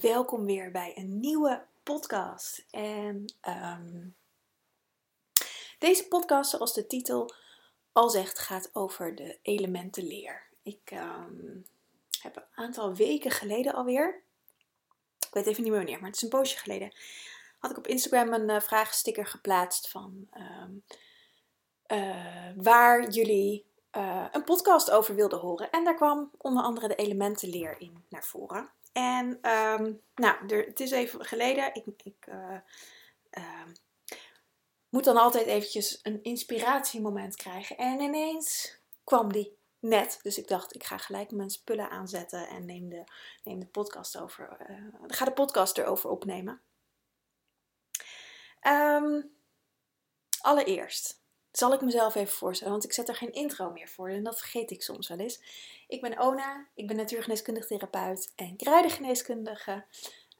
welkom weer bij een nieuwe podcast. En ehm, deze podcast, zoals de titel al zegt, gaat over de elementenleer. Ik ehm, heb een aantal weken geleden alweer, ik weet even niet meer wanneer, maar het is een poosje geleden, had ik op Instagram een uh, vragensticker geplaatst van ehm, eh, waar jullie uh, een podcast over wilden horen. En daar kwam onder andere de elementenleer in naar voren. En um, nou, er, het is even geleden. Ik, ik uh, uh, moet dan altijd eventjes een inspiratiemoment krijgen. En ineens kwam die net. Dus ik dacht, ik ga gelijk mijn spullen aanzetten en neem de, neem de podcast over. Uh, ga de podcast erover opnemen. Um, allereerst zal ik mezelf even voorstellen, want ik zet er geen intro meer voor en dat vergeet ik soms wel eens. Ik ben Ona, ik ben natuurgeneeskundig therapeut en kruidengeneeskundige.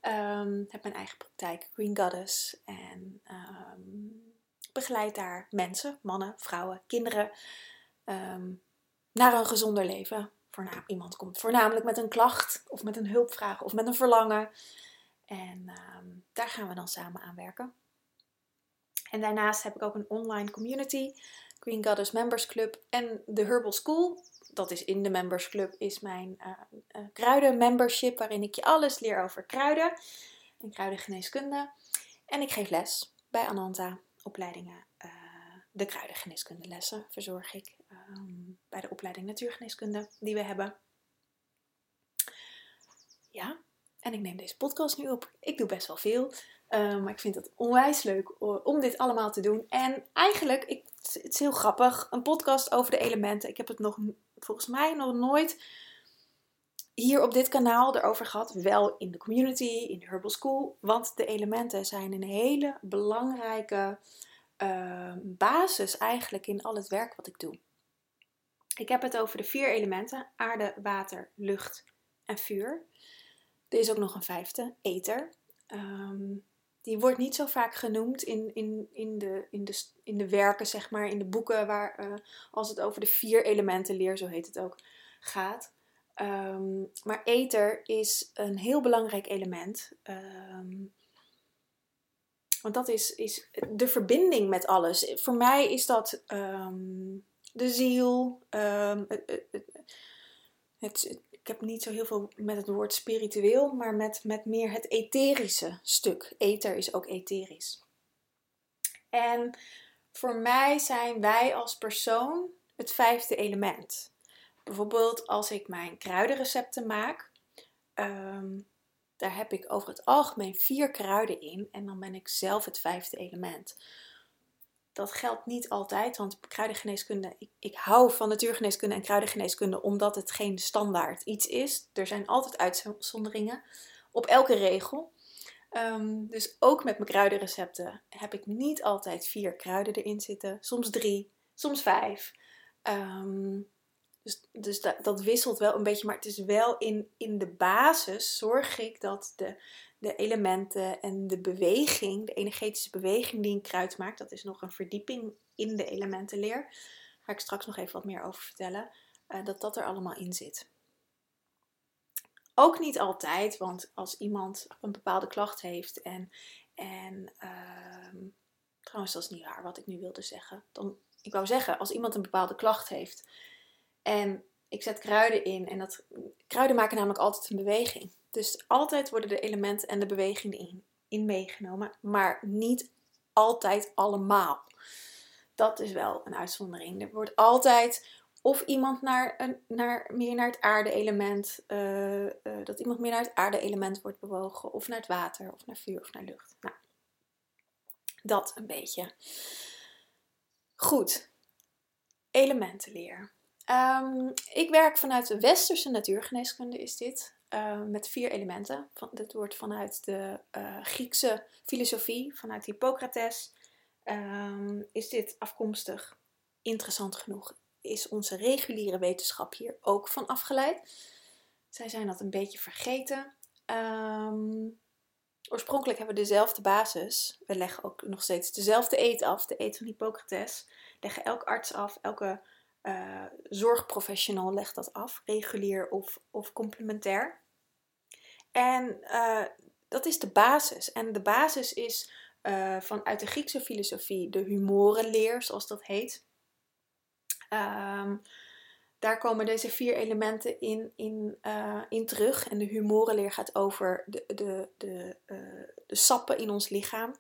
Um, heb mijn eigen praktijk, Green Goddess, en um, begeleid daar mensen, mannen, vrouwen, kinderen um, naar een gezonder leven. Iemand komt voornamelijk met een klacht of met een hulpvraag of met een verlangen. En daar gaan we dan samen aan werken. En daarnaast heb ik ook een online community, Green Goddess Members Club en de Herbal School. Dat is in de Members Club, is mijn uh, kruiden membership, waarin ik je alles leer over kruiden en kruidengeneeskunde. En ik geef les bij Ananta, opleidingen. Uh, de kruidengeneeskunde lessen verzorg ik um, bij de opleiding natuurgeneeskunde die we hebben. Ja, en ik neem deze podcast nu op. Ik doe best wel veel. Uh, maar ik vind het onwijs leuk om dit allemaal te doen. En eigenlijk, ik, het is heel grappig, een podcast over de elementen. Ik heb het nog, volgens mij nog nooit hier op dit kanaal erover gehad. Wel in de community, in de Herbal School. Want de elementen zijn een hele belangrijke uh, basis eigenlijk in al het werk wat ik doe. Ik heb het over de vier elementen: aarde, water, lucht en vuur. Er is ook nog een vijfde, ether. Um, die wordt niet zo vaak genoemd in, in, in, de, in, de, in de werken, zeg maar, in de boeken waar, uh, als het over de vier elementen leer, zo heet het ook, gaat. Um, maar ether is een heel belangrijk element. Um, want dat is, is de verbinding met alles. Voor mij is dat de ziel, het, het, ik heb niet zo heel veel met het woord spiritueel, maar met, met meer het etherische stuk. Ether is ook etherisch. En voor mij zijn wij als persoon het vijfde element. Bijvoorbeeld als ik mijn kruidenrecepten maak, um, daar heb ik over het algemeen vier kruiden in en dan ben ik zelf het vijfde element dat geldt niet altijd, want kruidengeneeskunde, ik, ik hou van natuurgeneeskunde en kruidengeneeskunde omdat het geen standaard iets is. Er zijn altijd uitzonderingen op elke regel. Um, dus ook met mijn kruidenrecepten heb ik niet altijd vier kruiden erin zitten, soms drie, soms vijf. Um, dus, dus dat, dat, wisselt wel een beetje, maar het is wel in, in de basis zorg ik dat de, de elementen en de beweging, de energetische beweging die een kruid maakt, dat is nog een verdieping in de elementenleer. Daar ga ik straks nog even wat meer over vertellen. Uh, dat dat er allemaal in zit. Ook niet altijd, want als iemand een bepaalde klacht heeft en, en uh, trouwens dat is niet waar wat ik nu wilde zeggen. Dan, ik wou zeggen, als iemand een bepaalde klacht heeft en ik zet kruiden in en dat kruiden maken namelijk altijd een beweging. Dus altijd worden de elementen en de beweging in, in meegenomen, maar niet altijd allemaal. Dat is wel een uitzondering. Er wordt altijd of iemand naar, naar, meer naar het aarde-element, uh, uh, dat iemand meer naar het aarde-element wordt bewogen, of naar het water, of naar vuur, of naar lucht. Nou, dat een beetje. Goed, elementenleer. Um, ik werk vanuit de westerse natuurgeneeskunde, is dit. Uh, met vier elementen. Van, wordt vanuit de uh, Griekse filosofie, vanuit Hippocrates, um, is dit afkomstig. Interessant genoeg is onze reguliere wetenschap hier ook van afgeleid. Zij zijn dat een beetje vergeten. Um, oorspronkelijk hebben we dezelfde basis. We leggen ook nog steeds dezelfde eet af, de eet van Hippocrates. Leggen elk arts af, elke uh, zorgprofessional legt dat af, regulier of, of complementair. En dat is de basis. En de basis is vanuit de Griekse filosofie de humorenleer, zoals dat heet. Um, daar komen deze vier elementen in, in, in terug. En de humorenleer gaat over de, de, de, de sappen in ons lichaam.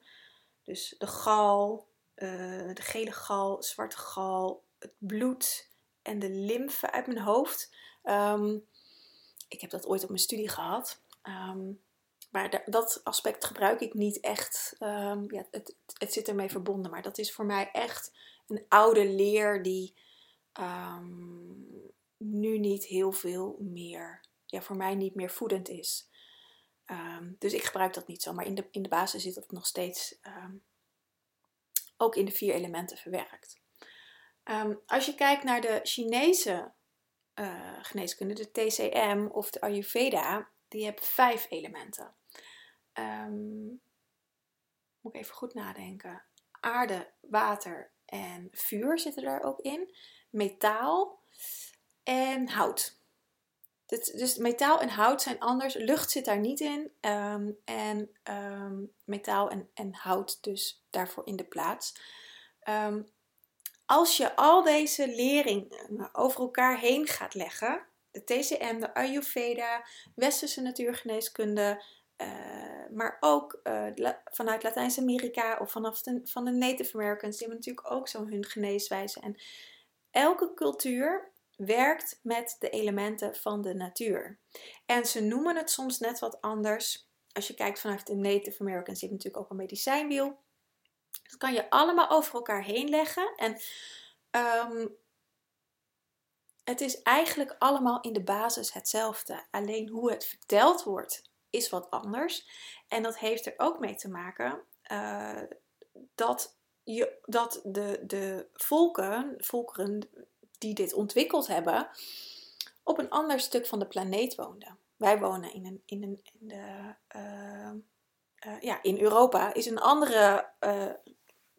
Dus de gal, de gele gal, zwarte gal, het bloed en de lymfe uit mijn hoofd. Um, ik heb dat ooit op mijn studie gehad. Um, maar dat aspect gebruik ik niet echt. Um, ja, het, het zit ermee verbonden. Maar dat is voor mij echt een oude leer die nu niet heel veel meer, ja, voor mij niet meer voedend is. Dus ik gebruik dat niet zo, maar in de, in de basis zit dat nog steeds ook in de vier elementen verwerkt. Als je kijkt naar de Chinese uh, geneeskunde, de TCM of de Ayurveda, die hebben vijf elementen. moet ik even goed nadenken. Aarde, water en vuur zitten daar ook in metaal en hout. Dus, metaal en hout zijn anders. Lucht zit daar niet in. Ehm, en ehm, metaal en, en, hout dus daarvoor in de plaats. Ehm, als je al deze leringen over elkaar heen gaat leggen, de TCM, de Ayurveda, Westerse natuurgeneeskunde, uh, maar ook uh, vanuit Latijns-Amerika of vanaf de, van de Native Americans, die hebben natuurlijk ook zo hun geneeswijze. En Elke cultuur werkt met de elementen van de natuur. En ze noemen het soms net wat anders. Als je kijkt vanuit de Native Americans, die natuurlijk ook een medicijnwiel. Dat kan je allemaal over elkaar heen leggen. En um, het is eigenlijk allemaal in de basis hetzelfde. Alleen hoe het verteld wordt is wat anders. En dat heeft er ook mee te maken uh, dat je, dat de, de volken, volkeren die dit ontwikkeld hebben, op een ander stuk van de planeet woonden. Wij wonen in, een, in, een, in, de, uh, uh, ja, in Europa, is een andere uh,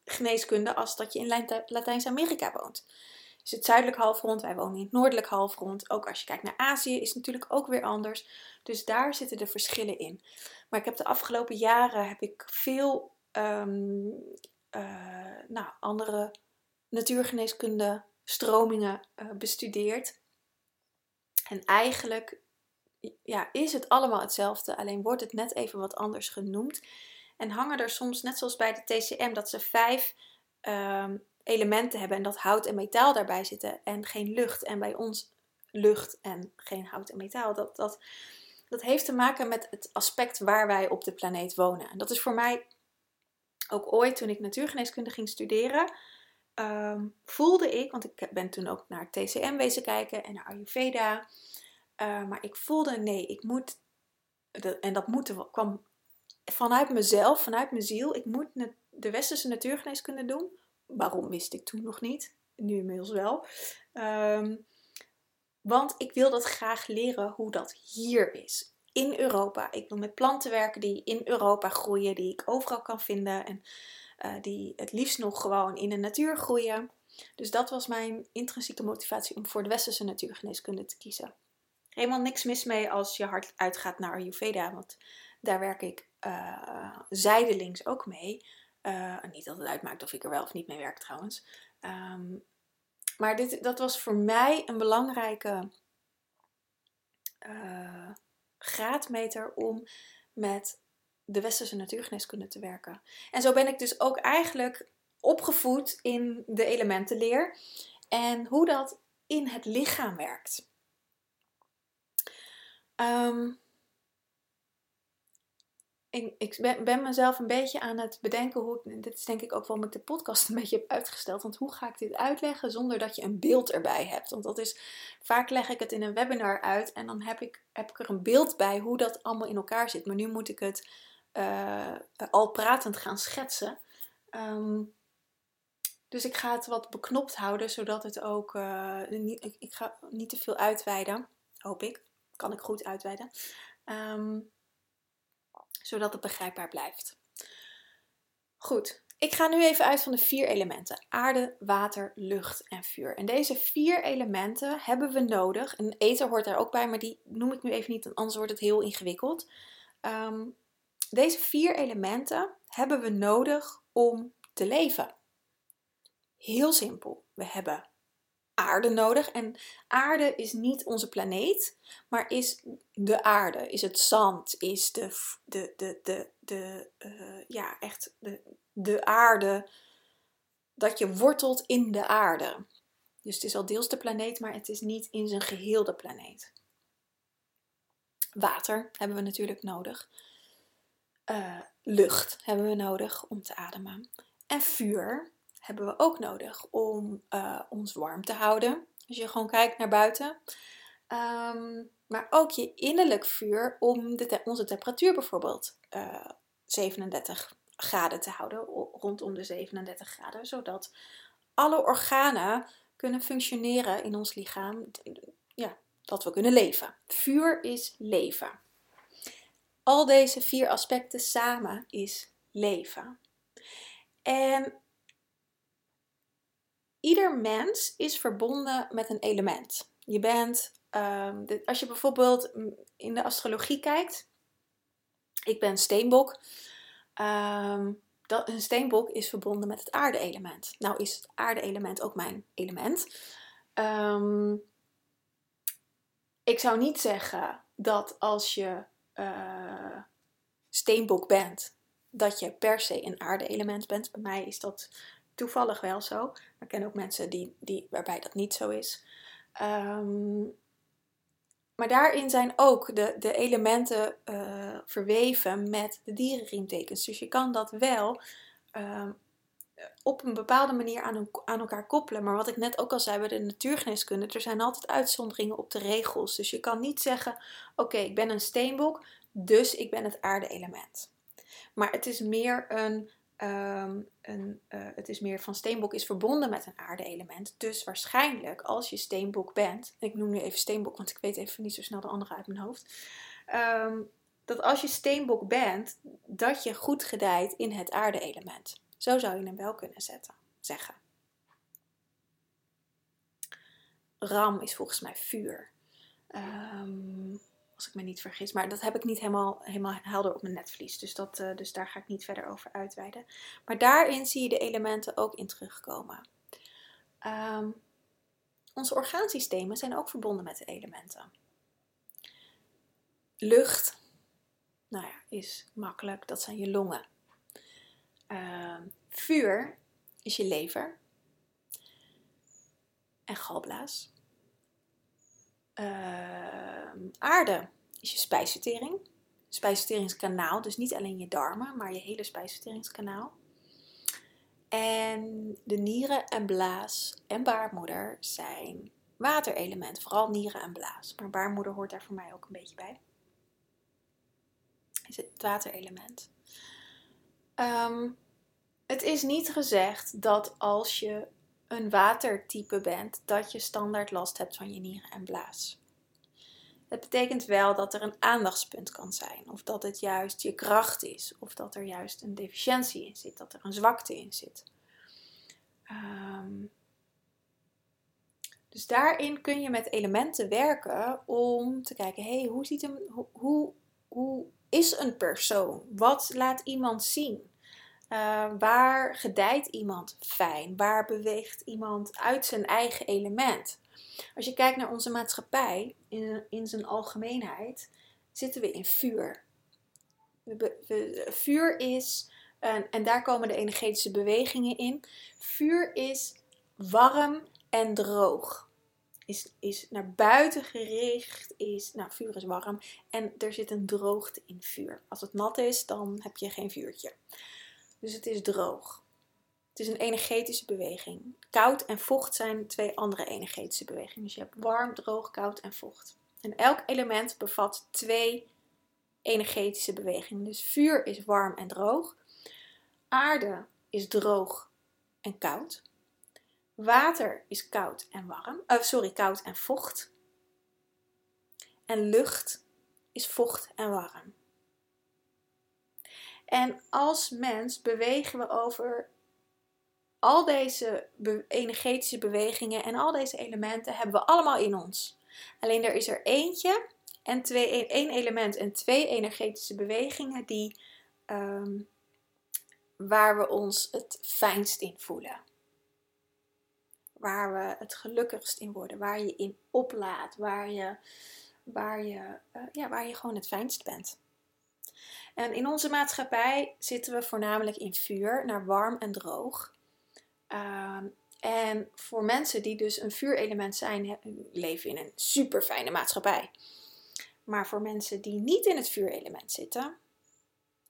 geneeskunde als dat je in Latijns-Amerika woont. Dus het zuidelijk halfrond, wij wonen in het noordelijk halfrond. Ook als je kijkt naar Azië is het natuurlijk ook weer anders. Dus daar zitten de verschillen in. Maar ik heb de afgelopen jaren heb ik veel um, uh, nou, andere natuurgeneeskunde stromingen bestudeerd. En eigenlijk ja, is het allemaal hetzelfde, alleen wordt het net even wat anders genoemd. En hangen er soms, net zoals bij de TCM, dat ze vijf um, elementen hebben en dat hout en metaal daarbij zitten en geen lucht. En bij ons lucht en geen hout en metaal. Dat, dat, dat heeft te maken met het aspect waar wij op de planeet wonen. En dat is voor mij ook ooit toen ik natuurgeneeskunde ging studeren, um, voelde ik, want ik ben toen ook naar TCM wezen kijken en naar Ayurveda. Uh, maar ik voelde, nee, ik moet, en dat moeten kwam vanuit mezelf, vanuit mijn ziel. Ik moet de westerse natuurgeneeskunde doen. Waarom wist ik toen nog niet? Nu inmiddels wel. Um, want ik wil dat graag leren hoe dat hier is in Europa. Ik wil met planten werken die in Europa groeien, die ik overal kan vinden en uh, die het liefst nog gewoon in de natuur groeien. Dus dat was mijn intrinsieke motivatie om voor de westerse natuurgeneeskunde te kiezen. Helemaal niks mis mee als je hard uitgaat naar Ayurveda, want daar werk ik uh, zijdelings ook mee. Uh, niet dat het uitmaakt of ik er wel of niet mee werk trouwens. Um, maar dit, dat was voor mij een belangrijke uh, graadmeter om met de westerse natuurgeneeskunde te werken. En zo ben ik dus ook eigenlijk opgevoed in de elementenleer en hoe dat in het lichaam werkt. Um, ik, ik ben, mezelf een beetje aan het bedenken hoe dit is denk ik ook waarom ik de podcast een beetje heb uitgesteld, want hoe ga ik dit uitleggen zonder dat je een beeld erbij hebt? Want dat is, vaak leg ik het in een webinar uit en dan heb ik, heb ik er een beeld bij hoe dat allemaal in elkaar zit. Maar nu moet ik het uh, al pratend gaan schetsen. Um, dus ik ga het wat beknopt houden, zodat het ook, ik, ik, ga niet te veel uitweiden, hoop ik. Kan ik goed uitweiden. Um, zodat het begrijpbaar blijft. Goed, ik ga nu even uit van de vier elementen: aarde, water, lucht en vuur. En deze vier elementen hebben we nodig. En eten hoort daar ook bij, maar die noem ik nu even niet, anders wordt het heel ingewikkeld. Ehm, deze vier elementen hebben we nodig om te leven. Heel simpel. We hebben aarde nodig. En aarde is niet onze planeet, maar is de aarde, is het zand, is de, de, de, de, de uh, ja, echt de, de aarde, dat je wortelt in de aarde. Dus het is al deels de planeet, maar het is niet in zijn geheel de planeet. Water hebben we natuurlijk nodig. Uh, lucht hebben we nodig om te ademen. En vuur hebben we ook nodig om uh, ons warm te houden. Als je gewoon kijkt naar buiten. Um, maar ook je innerlijk vuur om de onze temperatuur bijvoorbeeld uh, eh, 37 graden te houden, rondom de 37 graden, zodat alle organen kunnen functioneren in ons lichaam, ja, dat we kunnen leven. Vuur is leven. Al deze vier aspecten samen is leven. En ieder mens is verbonden met een element. Je bent, um, als je bijvoorbeeld in de astrologie kijkt, ik ben steenbok. Um, dat, een steenbok is verbonden met het aarde-element. Nou is het aarde-element ook mijn element. Um, ik zou niet zeggen dat als je uh, steenbok bent, dat je per se een aarde-element bent. Bij mij is dat toevallig wel zo. Maar ik ken ook mensen die, die, waarbij dat niet zo is. Um, maar daarin zijn ook de, de elementen uh, verweven met de dierenriemtekens. Dus je kan dat wel uh, op een bepaalde manier aan, aan, elkaar koppelen. Maar wat ik net ook al zei bij de natuurgeneeskunde, er zijn altijd uitzonderingen op de regels. Dus je kan niet zeggen, oké, ik ben een steenbok, dus ik ben het aarde-element. Maar het is meer een Ehm, uh, het is meer van steenbok is verbonden met een aarde-element. Dus waarschijnlijk als je steenbok bent, ik noem nu even steenbok, want ik weet even niet zo snel de andere uit mijn hoofd. Um, dat als je steenbok bent, dat je goed gedijt in het aarde-element. Zo zou je hem wel kunnen zetten, zeggen. Ram is volgens mij vuur. Um, als ik me niet vergis. Maar dat heb ik niet helemaal, helemaal helder op mijn netvlies. Dus, dat, uh, dus daar ga ik niet verder over uitweiden. Maar daarin zie je de elementen ook in terugkomen. Um, onze orgaansystemen zijn ook verbonden met de elementen. Lucht, nou ja, is makkelijk. Dat zijn je longen. Uh, vuur is je lever. En galblaas. Uh, aarde is je spijsvertering. Spijsverteringskanaal, dus niet alleen je darmen, maar je hele spijsverteringskanaal. En de nieren en blaas en baarmoeder zijn waterelementen, vooral nieren en blaas. Maar baarmoeder hoort daar voor mij ook een beetje bij. Is het waterelement. Um, het is niet gezegd dat als je een watertype bent, dat je standaard last hebt van je nieren en blaas. Het betekent wel dat er een aandachtspunt kan zijn, of dat het juist je kracht is, of dat er juist een deficiëntie in zit, dat er een zwakte in zit. Um, dus daarin kun je met elementen werken om te kijken, hey, hoe, ziet hoe, hoe, hoe is een persoon? Wat laat iemand zien? Uh, waar gedijt iemand fijn? Waar beweegt iemand uit zijn eigen element? Als je kijkt naar onze maatschappij in, in zijn algemeenheid, zitten we in vuur. vuur is, en, en daar komen de energetische bewegingen in. Vuur is warm en droog. Is, is naar buiten gericht, is, nou vuur is warm en er zit een droogte in vuur. Als het nat is, dan heb je geen vuurtje. Dus het is droog. Het is een energetische beweging. Koud en vocht zijn twee andere energetische bewegingen. Dus je hebt warm, droog, koud en vocht. En elk element bevat twee energetische bewegingen. Dus vuur is warm en droog. Aarde is droog en koud. Water is koud en warm. Uh, sorry, koud en vocht. En lucht is vocht en warm. En als mens bewegen we over al deze energetische bewegingen en al deze elementen hebben we allemaal in ons. Alleen er is er eentje en twee, één element en twee energetische bewegingen die, ehm, waar we ons het fijnst in voelen. Waar we het gelukkigst in worden, waar je in oplaat, waar je, waar je, uh, ja, waar je gewoon het fijnst bent. En in onze maatschappij zitten we voornamelijk in vuur, naar warm en droog. Ehm, en voor mensen die dus een vuurelement zijn, leven in een super fijne maatschappij. Maar voor mensen die niet in het vuurelement zitten,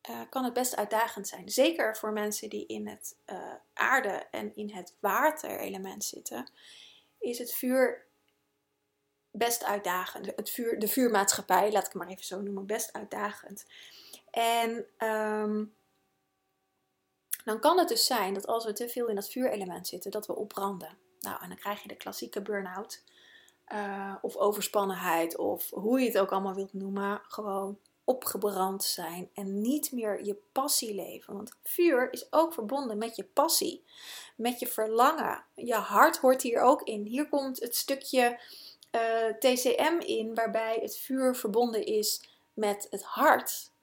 uh, kan het best uitdagend zijn. Zeker voor mensen die in het uh, aarde en in het waterelement zitten, is het vuur best uitdagend. Het vuur, de vuurmaatschappij, laat ik het maar even zo noemen, best uitdagend. En um, dan kan het dus zijn dat als we te veel in dat vuurelement zitten, dat we opbranden. Nou, en dan krijg je de klassieke burn-out. Uh, of overspannenheid, of hoe je het ook allemaal wilt noemen. Gewoon opgebrand zijn en niet meer je passie leven. Want vuur is ook verbonden met je passie, met je verlangen. Je hart hoort hier ook in. Hier komt het stukje eh, TCM in, waarbij het vuur verbonden is met het hart.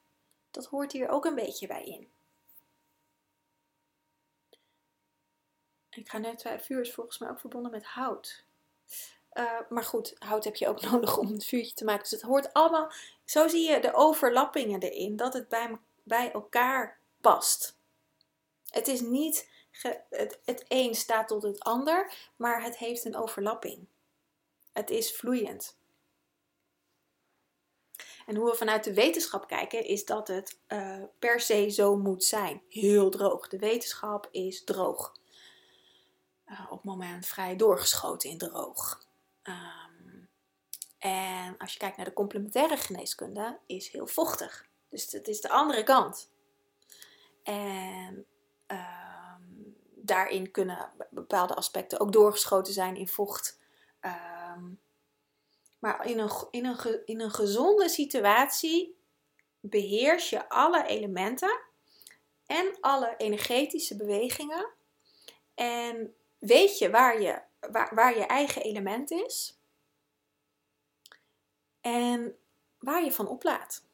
Dat hoort hier ook een beetje bij in. Ik ga net twijfelen, vuur is volgens mij ook verbonden met hout. Uh, maar goed, hout heb je ook nodig om het vuurtje te maken. Dus het hoort allemaal, zo zie je de overlappingen erin, dat het bij, bij elkaar past. Het is niet, het, het een staat tot het ander, maar het heeft een overlapping. Het is vloeiend. En hoe we vanuit de wetenschap kijken, is dat het uh, per se zo moet zijn. Heel droog. De wetenschap is droog. Uh, op het moment vrij doorgeschoten in droog. Um, en als je kijkt naar de complementaire geneeskunde, is heel vochtig. Dus het is de andere kant. En um, daarin kunnen bepaalde aspecten ook doorgeschoten zijn in vocht. Um, maar in een, in, een, in een gezonde situatie beheers je alle elementen en alle energetische bewegingen. En weet je waar je, waar, waar je eigen element is. En waar je van oplaat.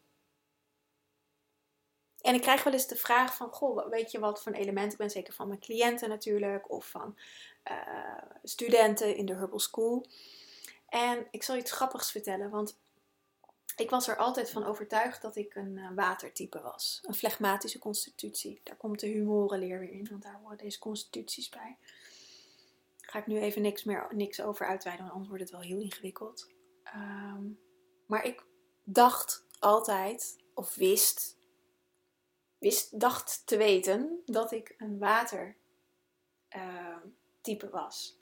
En ik krijg wel eens de vraag van, goh, weet je wat voor een element? Ik ben zeker van mijn cliënten natuurlijk, of van uh, studenten in de Herbal School. En ik zal iets grappigs vertellen, want ik was er altijd van overtuigd dat ik een uh, watertype was. Een flegmatische constitutie. Daar komt de humorenleer weer in, want daar horen deze constituties bij. Ga ik nu even niks, meer, niks over uitweiden, want anders wordt het wel heel ingewikkeld. Um, maar ik dacht altijd, of wist, wist, dacht te weten dat ik een watertype uh, was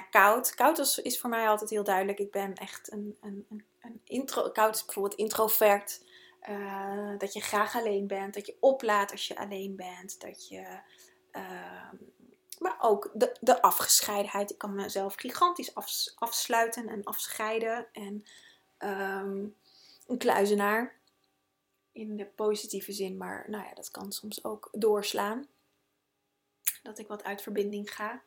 koud. Koud is, voor mij altijd heel duidelijk. Ik ben echt een, een, een, een intro. Koud is bijvoorbeeld introvert. Uh, dat je graag alleen bent. Dat je oplaat als je alleen bent. Dat je. Uh, maar ook de, de afgescheidenheid. Ik kan mezelf gigantisch af, afsluiten en afscheiden. En um, een kluizenaar. In de positieve zin, maar nou ja, dat kan soms ook doorslaan. Dat ik wat uit verbinding ga.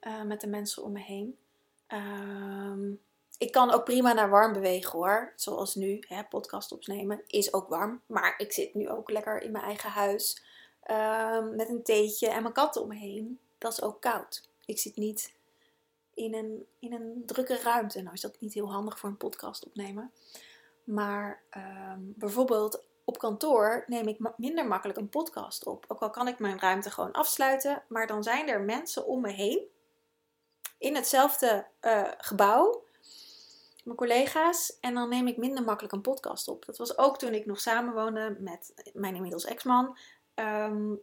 Eh, met de mensen om me heen. Ehm, ik kan ook prima naar warm bewegen hoor. Zoals nu, hè, podcast opnemen is ook warm. Maar ik zit nu ook lekker in mijn eigen huis. Ehm, met een theetje en mijn katten om me heen. Dat is ook koud. Ik zit niet in een, in een drukke ruimte. Nou is dat niet heel handig voor een podcast opnemen. Maar ehm, bijvoorbeeld op kantoor neem ik minder makkelijk een podcast op. Ook al kan ik mijn ruimte gewoon afsluiten. Maar dan zijn er mensen om me heen in hetzelfde uh, gebouw. Mijn collega's. En dan neem ik minder makkelijk een podcast op. Dat was ook toen ik nog samenwoonde met mijn inmiddels ex-man. Um,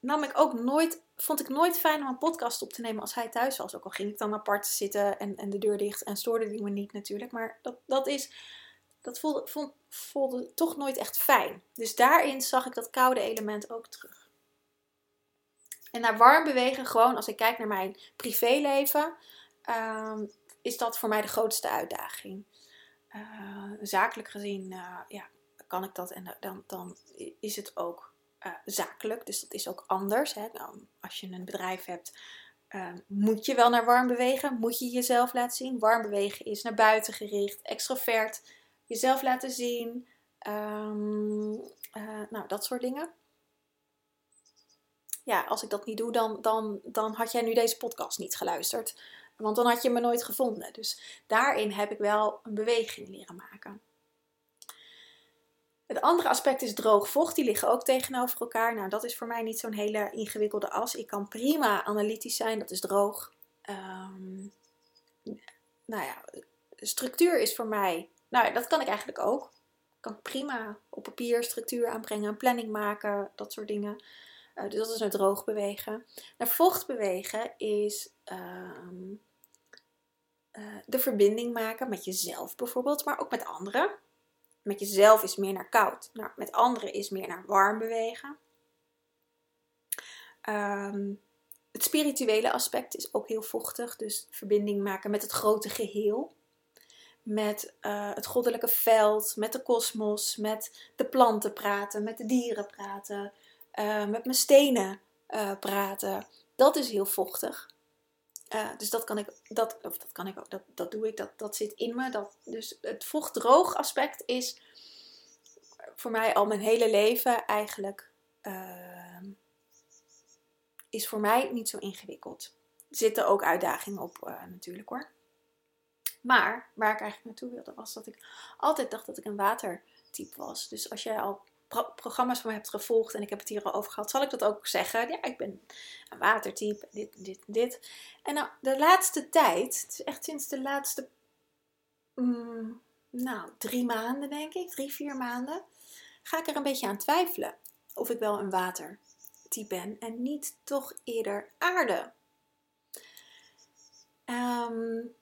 nam ik ook nooit, vond ik nooit fijn om een podcast op te nemen als hij thuis was. Ook al ging ik dan apart zitten en, en de deur dicht en stoorde die me niet natuurlijk. Maar dat, dat is, dat voelde, vond, voelde toch nooit echt fijn. Dus daarin zag ik dat koude element ook terug. En naar warm bewegen, gewoon als ik kijk naar mijn privéleven, uh, is dat voor mij de grootste uitdaging. Uh, zakelijk gezien uh, ja, kan ik dat en dan, dan is het ook uh, zakelijk. Dus dat is ook anders. Hè? Als je een bedrijf hebt, uh, moet je wel naar warm bewegen. Moet je jezelf laten zien. Warm bewegen is naar buiten gericht, extrovert. Jezelf laten zien. Uh, nou, dat soort dingen. Ja, als ik dat niet doe, dan, dan, dan had jij nu deze podcast niet geluisterd. Want dan had je me nooit gevonden. Dus daarin heb ik wel een beweging leren maken. Het andere aspect is droog vocht. Die liggen ook tegenover elkaar. Nou, dat is voor mij niet zo'n hele ingewikkelde as. Ik kan prima analytisch zijn, dat is droog. Um, nou ja, structuur is voor mij. Nou ja, dat kan ik eigenlijk ook. Ik kan prima op papier structuur aanbrengen, planning maken, dat soort dingen. Dus dat is naar droog bewegen. Naar vocht bewegen is um, uh, de verbinding maken met jezelf bijvoorbeeld, maar ook met anderen. Met jezelf is meer naar koud. Nou, met anderen is meer naar warm bewegen. Um, het spirituele aspect is ook heel vochtig. Dus verbinding maken met het grote geheel. Met uh, het goddelijke veld, met de kosmos, met de planten praten, met de dieren praten, uh, met mijn stenen uh, praten. Dat is heel vochtig. Uh, dus dat kan ik, dat, of dat kan ik ook, dat, dat doe ik, dat, dat zit in me. Dat, dus het vocht-droog aspect is voor mij al mijn hele leven eigenlijk, uh, is voor mij niet zo ingewikkeld. Er zitten ook uitdagingen op natuurlijk hoor. Maar waar ik eigenlijk naartoe wilde was dat ik altijd dacht dat ik een watertype was. Dus als jij al programma's van me hebt gevolgd en ik heb het hier al over gehad, zal ik dat ook zeggen. Ja, ik ben een watertype, dit, dit, dit. En nou, de laatste tijd, het is echt sinds de laatste, mm, nou, drie maanden denk ik, drie, vier maanden, ga ik er een beetje aan twijfelen of ik wel een watertype ben en niet toch eerder aarde. Um,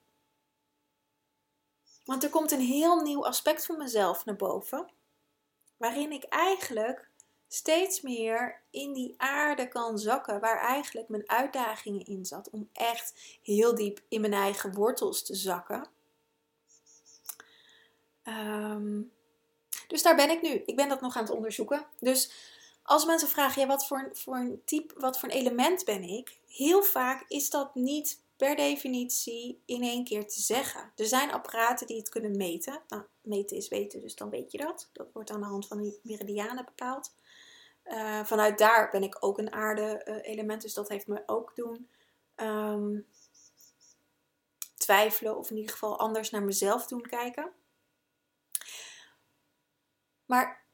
want er komt een heel nieuw aspect van mezelf naar boven waarin ik eigenlijk steeds meer in die aarde kan zakken, waar eigenlijk mijn uitdagingen in zat, om echt heel diep in mijn eigen wortels te zakken. Um, dus daar ben ik nu. Ik ben dat nog aan het onderzoeken. Dus als mensen vragen, ja, wat voor, voor een type, wat voor een element ben ik? Heel vaak is dat niet per definitie in één keer te zeggen. Er zijn apparaten die het kunnen meten. Nou, meten is weten, dus dan weet je dat. Dat wordt aan de hand van die meridianen bepaald. Uh, vanuit daar ben ik ook een aarde-element, dus dat heeft me ook doen um, twijfelen, of in ieder geval anders naar mezelf doen kijken. Maar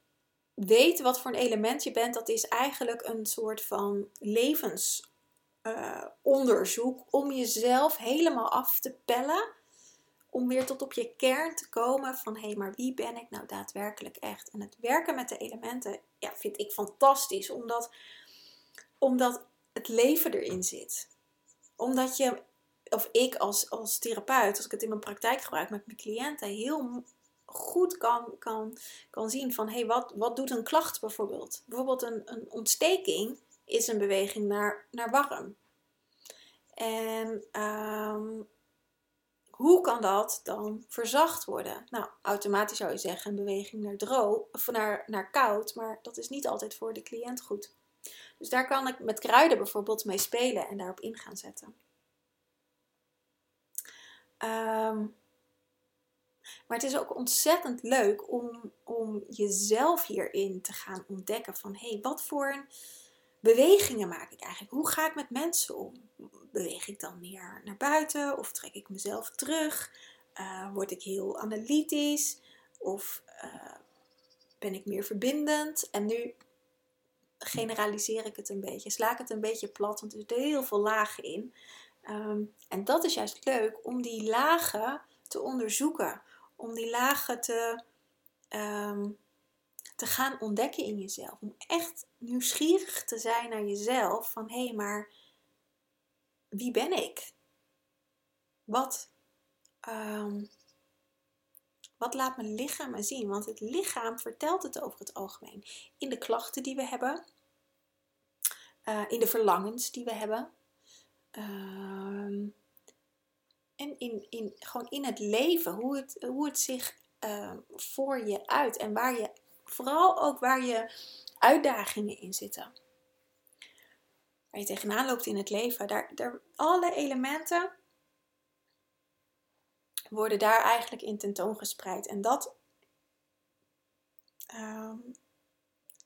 weten wat voor een element je bent, dat is eigenlijk een soort van levens uh, onderzoek om jezelf helemaal af te pellen. Om weer tot op je kern te komen van hé, hey, maar wie ben ik nou daadwerkelijk echt? En het werken met de elementen ja, vind ik fantastisch, omdat, omdat het leven erin zit. Omdat je, of ik als, als therapeut, als ik het in mijn praktijk gebruik met mijn cliënten, heel goed kan, kan, kan zien van hé, hey, wat, wat doet een klacht bijvoorbeeld? Bijvoorbeeld een, een ontsteking is een beweging naar, naar warm. En um, hoe kan dat dan verzacht worden? Nou, automatisch zou je zeggen een beweging naar droog of naar, naar koud, maar dat is niet altijd voor de cliënt goed. Dus daar kan ik met kruiden bijvoorbeeld mee spelen en daarop in gaan zetten. Um, maar het is ook ontzettend leuk om, om jezelf hierin te gaan ontdekken van hé, hey, wat voor bewegingen maak ik eigenlijk? Hoe ga ik met mensen om? Beweeg ik dan meer naar buiten of trek ik mezelf terug? Uh, word ik heel analytisch of uh, ben ik meer verbindend? En nu generaliseer ik het een beetje, sla ik het een beetje plat, want er zitten heel veel lagen in. Um, en dat is juist leuk om die lagen te onderzoeken, om die lagen te, um, te gaan ontdekken in jezelf. Om echt nieuwsgierig te zijn naar jezelf. Van hé, hey, maar wie ben ik? Wat, um, wat laat mijn lichaam me zien? Want het lichaam vertelt het over het algemeen. In de klachten die we hebben. Uh, in de verlangens die we hebben. Um, en in, in, gewoon in het leven, hoe het, hoe het zich uh, voor je uit en waar je vooral ook waar je uitdagingen in zitten. Waar je tegenaan loopt in het leven. Daar, daar, alle elementen worden daar eigenlijk in tentoongespreid. En dat, ehm,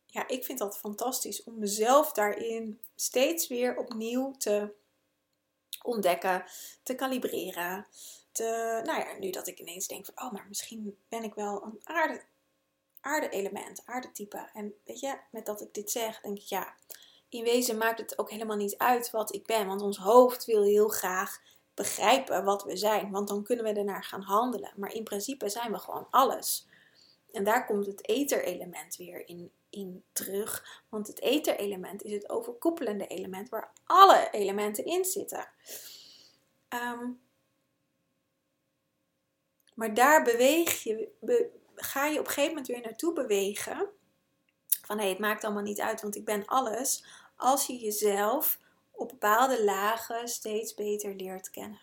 ja, ik vind dat fantastisch om mezelf daarin steeds weer opnieuw te ontdekken, te kalibreren. Te, nou ja, nu dat ik ineens denk van, oh, maar misschien ben ik wel een aarde, aarde-element, aardetype. En weet je, met dat ik dit zeg, denk ik, ja, in wezen maakt het ook helemaal niet uit wat ik ben. Want ons hoofd wil heel graag begrijpen wat we zijn. Want dan kunnen we ernaar gaan handelen. Maar in principe zijn we gewoon alles. En daar komt het ether-element weer in, in terug. Want het ether-element is het overkoepelende element waar alle elementen in zitten. Ehm, maar daar beweeg je, ga je op een gegeven moment weer naartoe bewegen. Van hé, hey, het maakt allemaal niet uit, want ik ben alles. Als je jezelf op bepaalde lagen steeds beter leert kennen.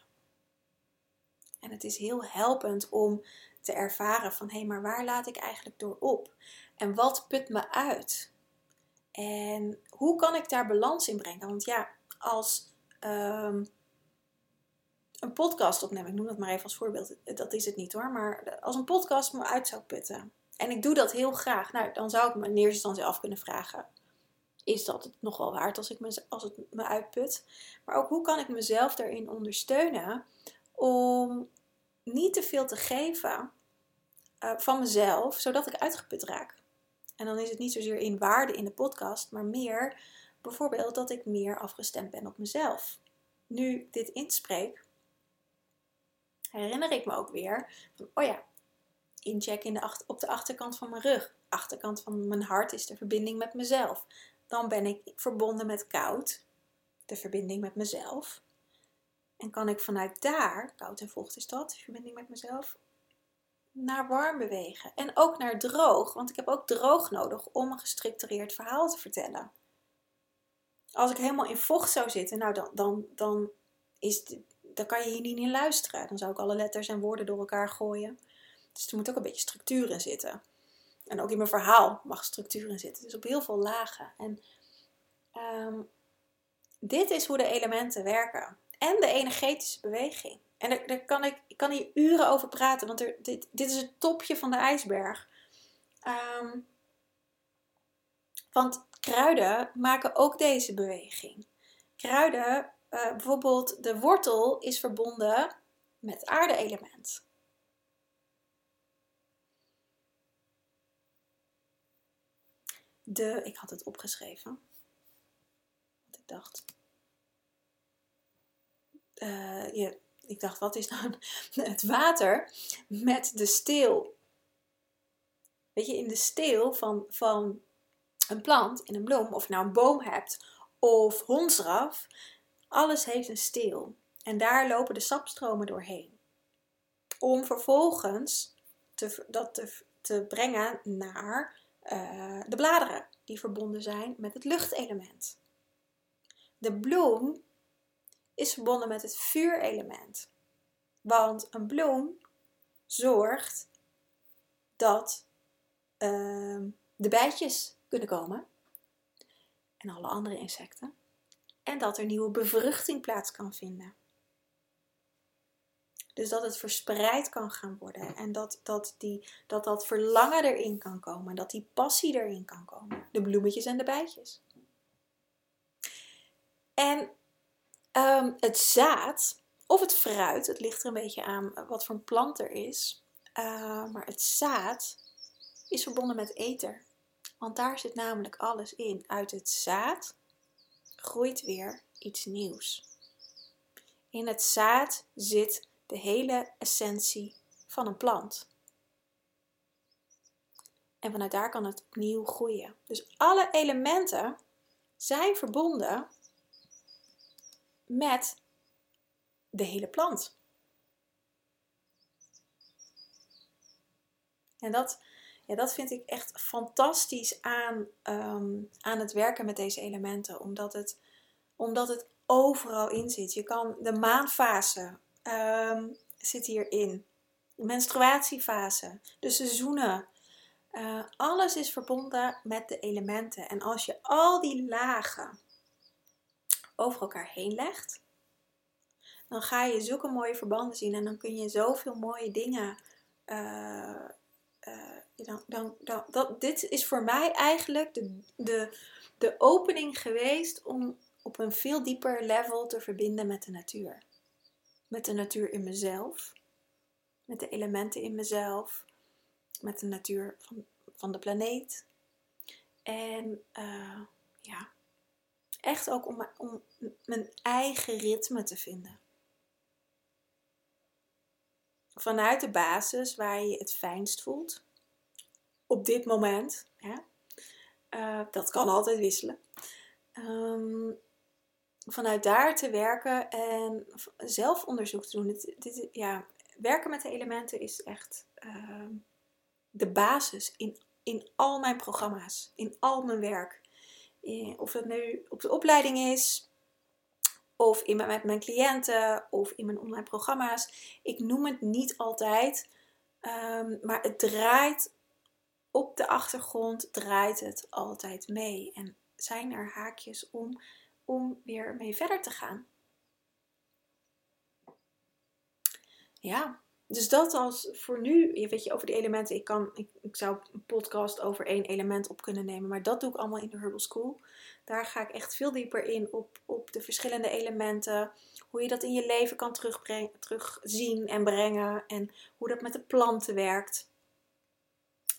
En het is heel helpend om te ervaren van hé, hey, maar waar laat ik eigenlijk door op? En wat put me uit? En hoe kan ik daar balans in brengen? Want ja, als ehm, een podcast opnemen, ik noem dat maar even als voorbeeld, dat is het niet hoor, maar als een podcast me uit zou putten. En ik doe dat heel graag. Nou, dan zou ik me in eerste instantie af kunnen vragen: is dat het nog wel waard als, ik me, als het me uitput? Maar ook hoe kan ik mezelf daarin ondersteunen om niet te veel te geven uh, van mezelf, zodat ik uitgeput raak. En dan is het niet zozeer in waarde in de podcast, maar meer bijvoorbeeld dat ik meer afgestemd ben op mezelf. Nu dit inspreek, herinner ik me ook weer van, oh ja, incheck in de op de achterkant van mijn rug. Achterkant van mijn hart is de verbinding met mezelf. Dan ben ik verbonden met koud, de verbinding met mezelf. En kan ik vanuit daar, koud en vocht is dat, de verbinding met mezelf, naar warm bewegen. En ook naar droog, want ik heb ook droog nodig om een gestructureerd verhaal te vertellen. Als ik helemaal in vocht zou zitten, nou dan, dan, dan, is dan kan je hier niet in luisteren. Dan zou ik alle letters en woorden door elkaar gooien. Dus er moet ook een beetje structuur in zitten. En ook in mijn verhaal mag structuur in zitten. Dus op heel veel lagen. En ehm, dit is hoe de elementen werken. En de energetische beweging. En daar, kan ik, ik kan hier uren over praten, want dit, dit is het topje van de ijsberg. Ehm, want kruiden maken ook deze beweging. Kruiden, uh, bijvoorbeeld de wortel, is verbonden met aarde-element. De, ik had het opgeschreven. Want ik dacht. Uh, ik dacht, wat is nou het water met de steel? Weet je, in de steel van, van een plant, in een bloem, of je nou een boom hebt of hondsraf, alles heeft een steel. En daar lopen de sapstromen doorheen. Om vervolgens te, dat te, te brengen naar uh, de bladeren, die verbonden zijn met het luchtelement. De bloem is verbonden met het vuurelement. Want een bloem zorgt dat uh, de bijtjes kunnen komen en alle andere insecten. En dat er nieuwe bevruchting plaats kan vinden. Dus dat het verspreid kan gaan worden. En dat dat, die, dat, dat verlangen erin kan komen. Dat die passie erin kan komen. De bloemetjes en de bijtjes. En um, het zaad, of het fruit, het ligt er een beetje aan wat voor een plant er is. Uh, maar het zaad is verbonden met ether. Want daar zit namelijk alles in. Uit het zaad groeit weer iets nieuws. In het zaad zit de hele essentie van een plant. En vanuit daar kan het opnieuw groeien. Dus alle elementen zijn verbonden met de hele plant. En dat, ja, dat vind ik echt fantastisch aan, um, aan het werken met deze elementen, omdat het, omdat het overal in zit. Je kan de maanfase um, zit hierin, de menstruatiefase, de seizoenen, Uh, alles is verbonden met de elementen. En als je al die lagen over elkaar heen legt, dan ga je zulke mooie verbanden zien en dan kun je zoveel mooie dingen. Uh, dan, dan, dan, dat, dit is voor mij eigenlijk de, de, de opening geweest om op een veel dieper level te verbinden met de natuur. Met de natuur in mezelf, met de elementen in mezelf, met de natuur van, van de planeet. En uh, ja, echt ook om, om mijn eigen ritme te vinden. Vanuit de basis waar je het fijnst voelt. Op dit moment. Hè? Uh, dat kan altijd wisselen. Um, vanuit daar te werken en zelf onderzoek te doen. Dit, dit, ja, werken met de elementen is echt uh, de basis in, in al mijn programma's, in al mijn werk. of het nu op de opleiding is, of in mijn, met mijn cliënten, of in mijn online programma's. Ik noem het niet altijd, um, maar het draait op de achtergrond, draait het altijd mee. En zijn er haakjes om om weer mee verder te gaan. Ja, dus dat als voor nu, weet je, over die elementen. Ik, kan, ik, ik zou een podcast over één element op kunnen nemen, maar dat doe ik allemaal in de Herbal School. Daar ga ik echt veel dieper in op, op de verschillende elementen. Hoe je dat in je leven kan terugzien en brengen. En hoe dat met de planten werkt.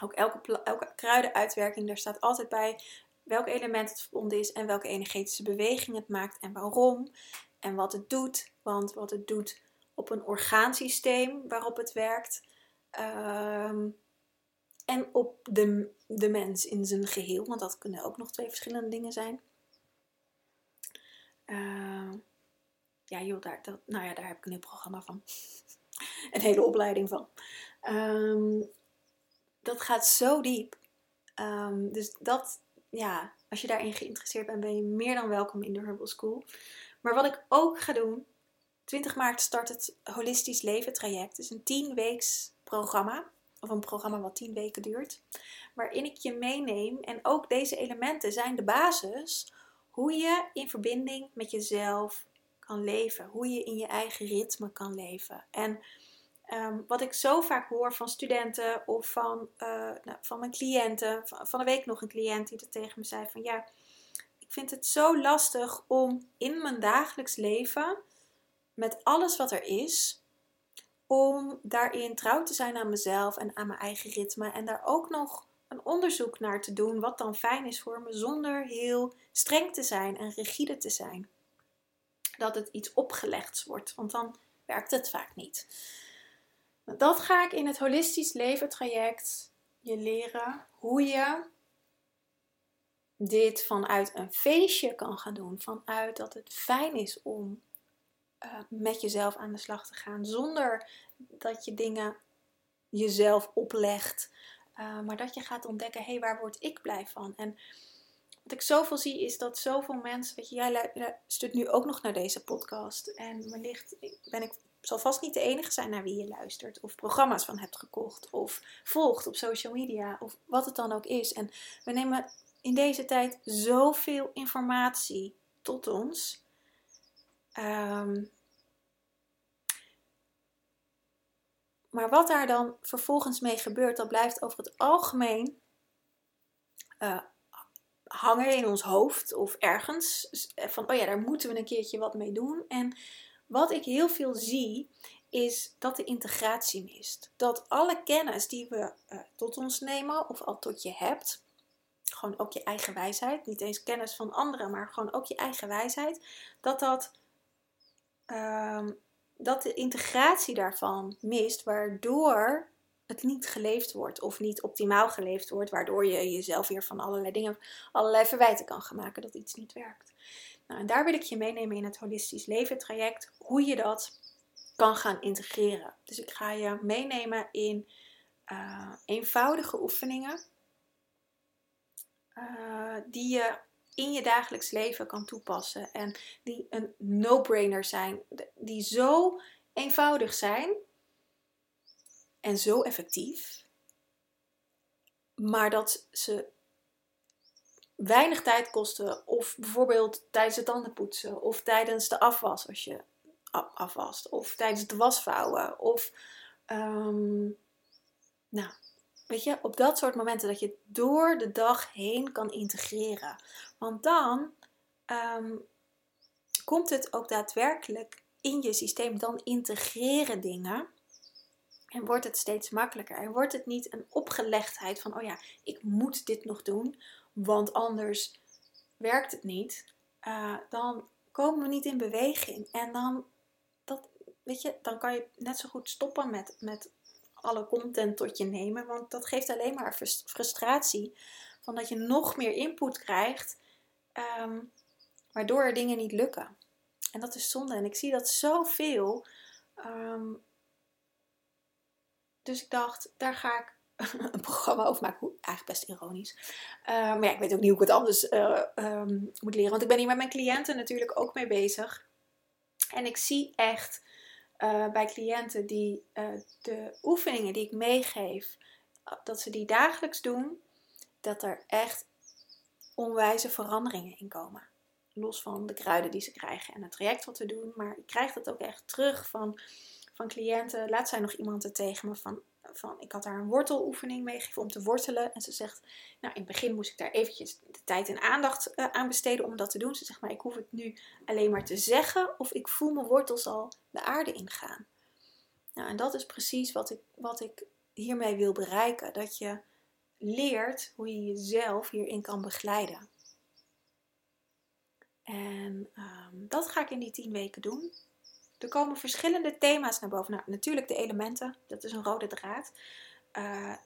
Ook elke, elke kruidenuitwerking, daar staat altijd bij welk element het verbonden is en welke energetische beweging het maakt en waarom en wat het doet. Want wat het doet op een orgaansysteem waarop het werkt ehm, en op de, de mens in zijn geheel, want dat kunnen ook nog twee verschillende dingen zijn. Uh, ja, joh, daar, dat, nou ja, daar heb ik een heel programma van. een hele opleiding van. Ehm, dat gaat zo diep. Um, dus dat, ja, als je daarin geïnteresseerd bent, ben je meer dan welkom in de Herbal School. Maar wat ik ook ga doen, 20 maart start het Holistisch Leven traject. Het is een 10 weeks programma, of een programma wat 10 weken duurt, waarin ik je meeneem. En ook deze elementen zijn de basis hoe je in verbinding met jezelf kan leven, hoe je in je eigen ritme kan leven. En Ehm, wat ik zo vaak hoor van studenten of van, uh, nou, van mijn cliënten. Van, van de week nog een cliënt die er tegen me zei van ja, ik vind het zo lastig om in mijn dagelijks leven, met alles wat er is, om daarin trouw te zijn aan mezelf en aan mijn eigen ritme. En daar ook nog een onderzoek naar te doen wat dan fijn is voor me, zonder heel streng te zijn en rigide te zijn. Dat het iets opgelegd wordt, want dan werkt het vaak niet. Dat ga ik in het holistisch leven traject je leren hoe je dit vanuit een feestje kan gaan doen. Vanuit dat het fijn is om uh, met jezelf aan de slag te gaan. Zonder dat je dingen jezelf oplegt. Uh, maar dat je gaat ontdekken, hé, hey, waar word ik blij van? En wat ik zoveel zie is dat zoveel mensen, weet je, jij luistert nu ook nog naar deze podcast. En wellicht ben ik zal vast niet de enige zijn naar wie je luistert, of programma's van hebt gekocht, of volgt op social media, of wat het dan ook is. En we nemen in deze tijd zoveel informatie tot ons. Ehm, maar wat daar dan vervolgens mee gebeurt, dat blijft over het algemeen uh, hangen in ons hoofd of ergens. Van, oh ja, daar moeten we een keertje wat mee doen. En wat ik heel veel zie, is dat de integratie mist. Dat alle kennis die we uh, tot ons nemen of al tot je hebt, gewoon ook je eigen wijsheid, niet eens kennis van anderen, maar gewoon ook je eigen wijsheid, dat dat. Uh, dat de integratie daarvan mist, waardoor het niet geleefd wordt of niet optimaal geleefd wordt, waardoor je jezelf weer van allerlei dingen, allerlei verwijten kan gaan maken dat iets niet werkt. Nou, en daar wil ik je meenemen in het holistisch leven traject, hoe je dat kan gaan integreren. Dus ik ga je meenemen in uh, eenvoudige oefeningen uh, die je in je dagelijks leven kan toepassen en die een no-brainer zijn, die zo eenvoudig zijn en zo effectief maar dat ze weinig tijd kosten. Of bijvoorbeeld tijdens het tandenpoetsen. Of tijdens de afwas als je afwast. Of tijdens het wasvouwen. Of ehm, nou, weet je, op dat soort momenten dat je door de dag heen kan integreren. Want dan ehm, komt het ook daadwerkelijk in je systeem. Dan integreren dingen. En wordt het steeds makkelijker. En wordt het niet een opgelegdheid van, oh ja, ik moet dit nog doen, want anders werkt het niet. Uh, dan komen we niet in beweging. En dan, dat, weet je, dan kan je net zo goed stoppen met, met alle content tot je nemen. Want dat geeft alleen maar frustratie. Van dat je nog meer input krijgt. Ehm, waardoor er dingen niet lukken. En dat is zonde. En ik zie dat zoveel. Um, dus ik dacht, daar ga ik een programma over maken. Eigenlijk best ironisch. Uh, maar ja, ik weet ook niet hoe ik het anders um, moet leren. Want ik ben hier met mijn cliënten natuurlijk ook mee bezig. En ik zie echt uh, bij cliënten die de oefeningen die ik meegeef, dat ze die dagelijks doen, dat er echt onwijze veranderingen in komen. Los van de kruiden die ze krijgen en het traject wat we doen. Maar ik krijg dat ook echt terug van van cliënten. Laat zij nog iemand er tegen me van, van ik had daar een worteloefening meegegeven om te wortelen. En ze zegt, nou in het begin moest ik daar eventjes de tijd en aandacht uh, aan besteden om dat te doen. Ze zegt, maar ik hoef het nu alleen maar te zeggen of ik voel mijn wortels al de aarde ingaan. Nou, en dat is precies wat ik, wat ik hiermee wil bereiken. Dat je leert hoe je jezelf hierin kan begeleiden. En um, dat ga ik in die tien weken doen. Er komen verschillende thema's naar boven. Nou, natuurlijk de elementen, dat is een rode draad. Uh,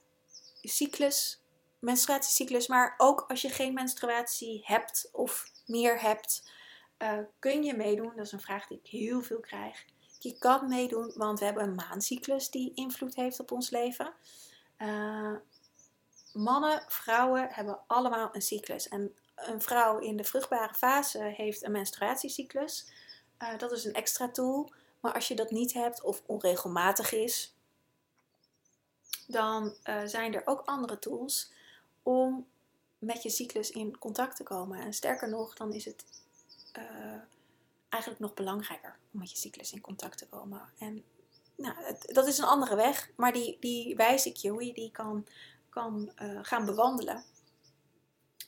cyclus, menstruatiecyclus, maar ook als je geen menstruatie hebt of meer hebt, uh, kun je meedoen. Dat is een vraag die ik heel veel krijg. Je kan meedoen, want we hebben een maancyclus die invloed heeft op ons leven. Uh, mannen, vrouwen hebben allemaal een cyclus. En een vrouw in de vruchtbare fase heeft een menstruatiecyclus. Uh, dat is een extra tool. Maar als je dat niet hebt of onregelmatig is, dan uh, zijn er ook andere tools om met je cyclus in contact te komen. En sterker nog, dan is het uh, eigenlijk nog belangrijker om met je cyclus in contact te komen. En nou, dat is een andere weg, maar die, die wijs ik je hoe je die kan, kan gaan bewandelen.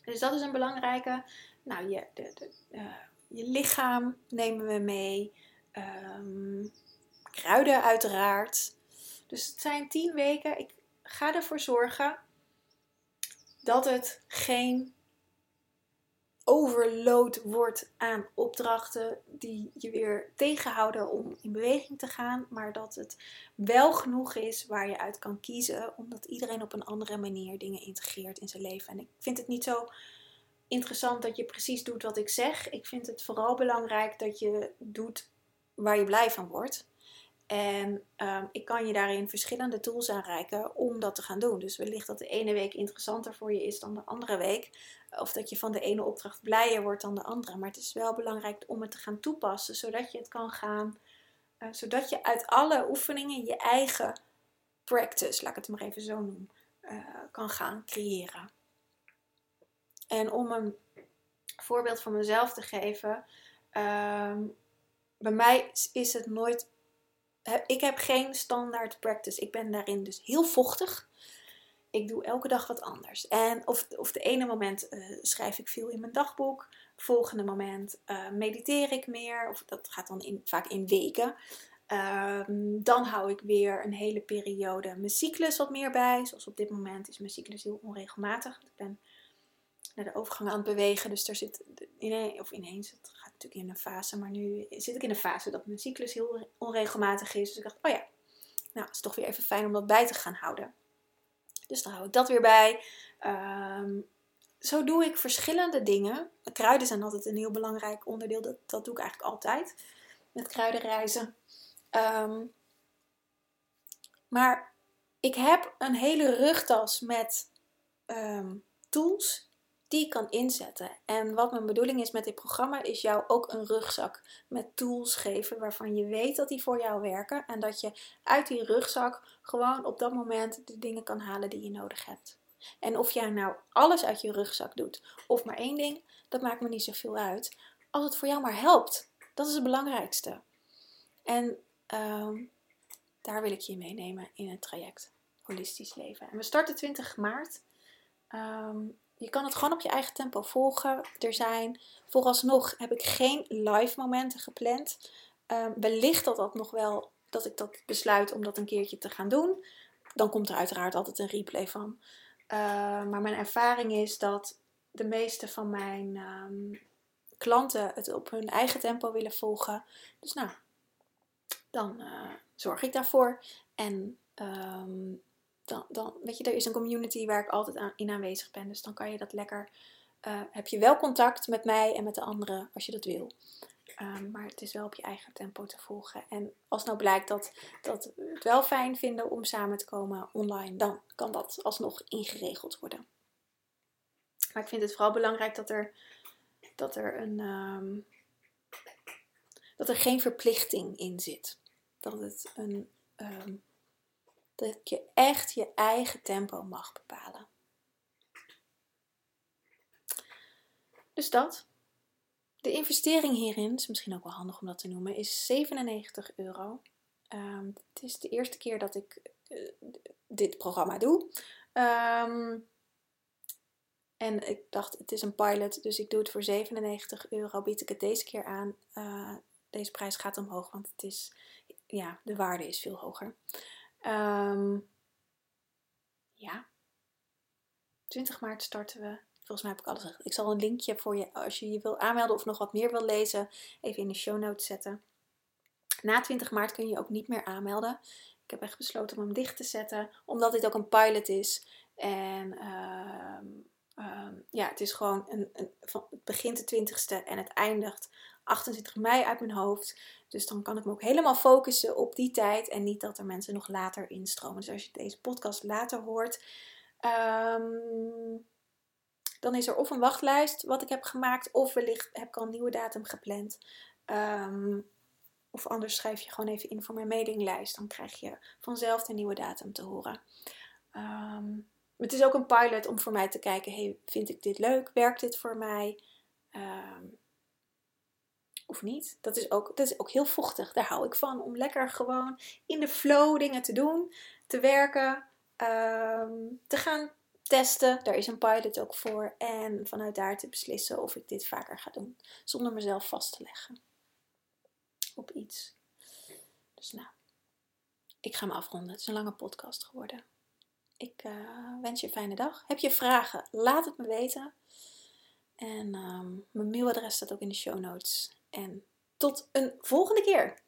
Dus dat is een belangrijke. Nou, je, de, de, je lichaam nemen we mee. Um, kruiden uiteraard. Dus het zijn tien weken. Ik ga ervoor zorgen dat het geen overload wordt aan opdrachten die je weer tegenhouden om in beweging te gaan, maar dat het wel genoeg is waar je uit kan kiezen, omdat iedereen op een andere manier dingen integreert in zijn leven. En ik vind het niet zo interessant dat je precies doet wat ik zeg. Ik vind het vooral belangrijk dat je doet waar je blij van wordt. En um, ik kan je daarin verschillende tools aanreiken om dat te gaan doen. Dus wellicht dat de ene week interessanter voor je is dan de andere week. Of dat je van de ene opdracht blijer wordt dan de andere. Maar het is wel belangrijk om het te gaan toepassen, zodat je het kan gaan. Uh, zodat je uit alle oefeningen je eigen practice, laat ik het maar even zo noemen, uh, kan gaan creëren. En om een voorbeeld van mezelf te geven. Um, bij mij is het nooit. Ik heb geen standaard practice. Ik ben daarin dus heel vochtig. Ik doe elke dag wat anders. En of, of de ene moment uh, schrijf ik veel in mijn dagboek. Volgende moment uh, mediteer ik meer. Of dat gaat dan in, vaak in weken. Uh, dan hou ik weer een hele periode mijn cyclus wat meer bij. Zoals op dit moment is mijn cyclus heel onregelmatig. Ik ben naar de overgang aan het bewegen. Dus er zit ineens, of ineens, het gaat natuurlijk in een fase, maar nu zit ik in een fase dat mijn cyclus heel onregelmatig is. Dus ik dacht, oh ja, nou, het is toch weer even fijn om dat bij te gaan houden. Dus dan hou ik dat weer bij. Um, zo doe ik verschillende dingen. Kruiden zijn altijd een heel belangrijk onderdeel. Dat, doe ik eigenlijk altijd. Met kruidenreizen. Um, maar ik heb een hele rugtas met um, tools die kan inzetten. En wat mijn bedoeling is met dit programma, is jou ook een rugzak met tools geven waarvan je weet dat die voor jou werken. En dat je uit die rugzak gewoon op dat moment de dingen kan halen die je nodig hebt. En of jij nou alles uit je rugzak doet of maar één ding, dat maakt me niet zoveel uit. Als het voor jou maar helpt, dat is het belangrijkste. En ehm, daar wil ik je meenemen in het traject Holistisch Leven. En we starten 20 maart. Ehm, je kan het gewoon op je eigen tempo volgen. Er zijn vooralsnog heb ik geen live momenten gepland. Um, wellicht dat dat nog wel dat ik dat besluit om dat een keertje te gaan doen. Dan komt er uiteraard altijd een replay van. Uh, maar mijn ervaring is dat de meeste van mijn um, klanten het op hun eigen tempo willen volgen. Dus nou, dan uh, zorg ik daarvoor. En dan, dan, weet je, er is een community waar ik altijd in aanwezig ben. Dus dan kan je dat lekker. Uh, heb je wel contact met mij en met de anderen als je dat wil. Um, maar het is wel op je eigen tempo te volgen. En als nou blijkt dat, dat we het wel fijn vinden om samen te komen online, dan kan dat alsnog ingeregeld worden. Maar ik vind het vooral belangrijk dat er, dat er, een, um, dat er geen verplichting in zit. Dat, het een, um, dat je echt je eigen tempo mag bepalen. Dus dat. De investering hierin, is misschien ook wel handig om dat te noemen, is 97 euro. Um, het is de eerste keer dat ik uh, dit programma doe. Um, en ik dacht, het is een pilot, dus ik doe het voor 97 euro. Bied ik het deze keer aan. Uh, deze prijs gaat omhoog, want het is, ja, de waarde is veel hoger. Um, ja, 20 maart starten we. Volgens mij heb ik alles gezegd. Ik zal een linkje voor je, als je je wil aanmelden of nog wat meer wil lezen, even in de show notes zetten. Na 20 maart kun je ook niet meer aanmelden. Ik heb echt besloten om hem dicht te zetten, omdat dit ook een pilot is. En uh, Um, ja, het is gewoon een, een, van, het begint de 20ste en het eindigt 28 mei uit mijn hoofd. Dus dan kan ik me ook helemaal focussen op die tijd en niet dat er mensen nog later instromen. Dus als je deze podcast later hoort, um, dan is er of een wachtlijst wat ik heb gemaakt, of wellicht heb ik al een nieuwe datum gepland. Um, of anders schrijf je gewoon even in voor mijn mailinglijst. Dan krijg je vanzelf de nieuwe datum te horen. Um, het is ook een pilot om voor mij te kijken: hey, vind ik dit leuk? Werkt dit voor mij? Um, of niet? Dat is, ook, dat is ook heel vochtig. Daar hou ik van. Om lekker gewoon in de flow dingen te doen, te werken, um, te gaan testen. Daar is een pilot ook voor. En vanuit daar te beslissen of ik dit vaker ga doen. Zonder mezelf vast te leggen op iets. Dus nou, ik ga me afronden. Het is een lange podcast geworden. Ik uh, wens je een fijne dag. Heb je vragen? Laat het me weten. En um, mijn mailadres staat ook in de show notes. En tot een volgende keer.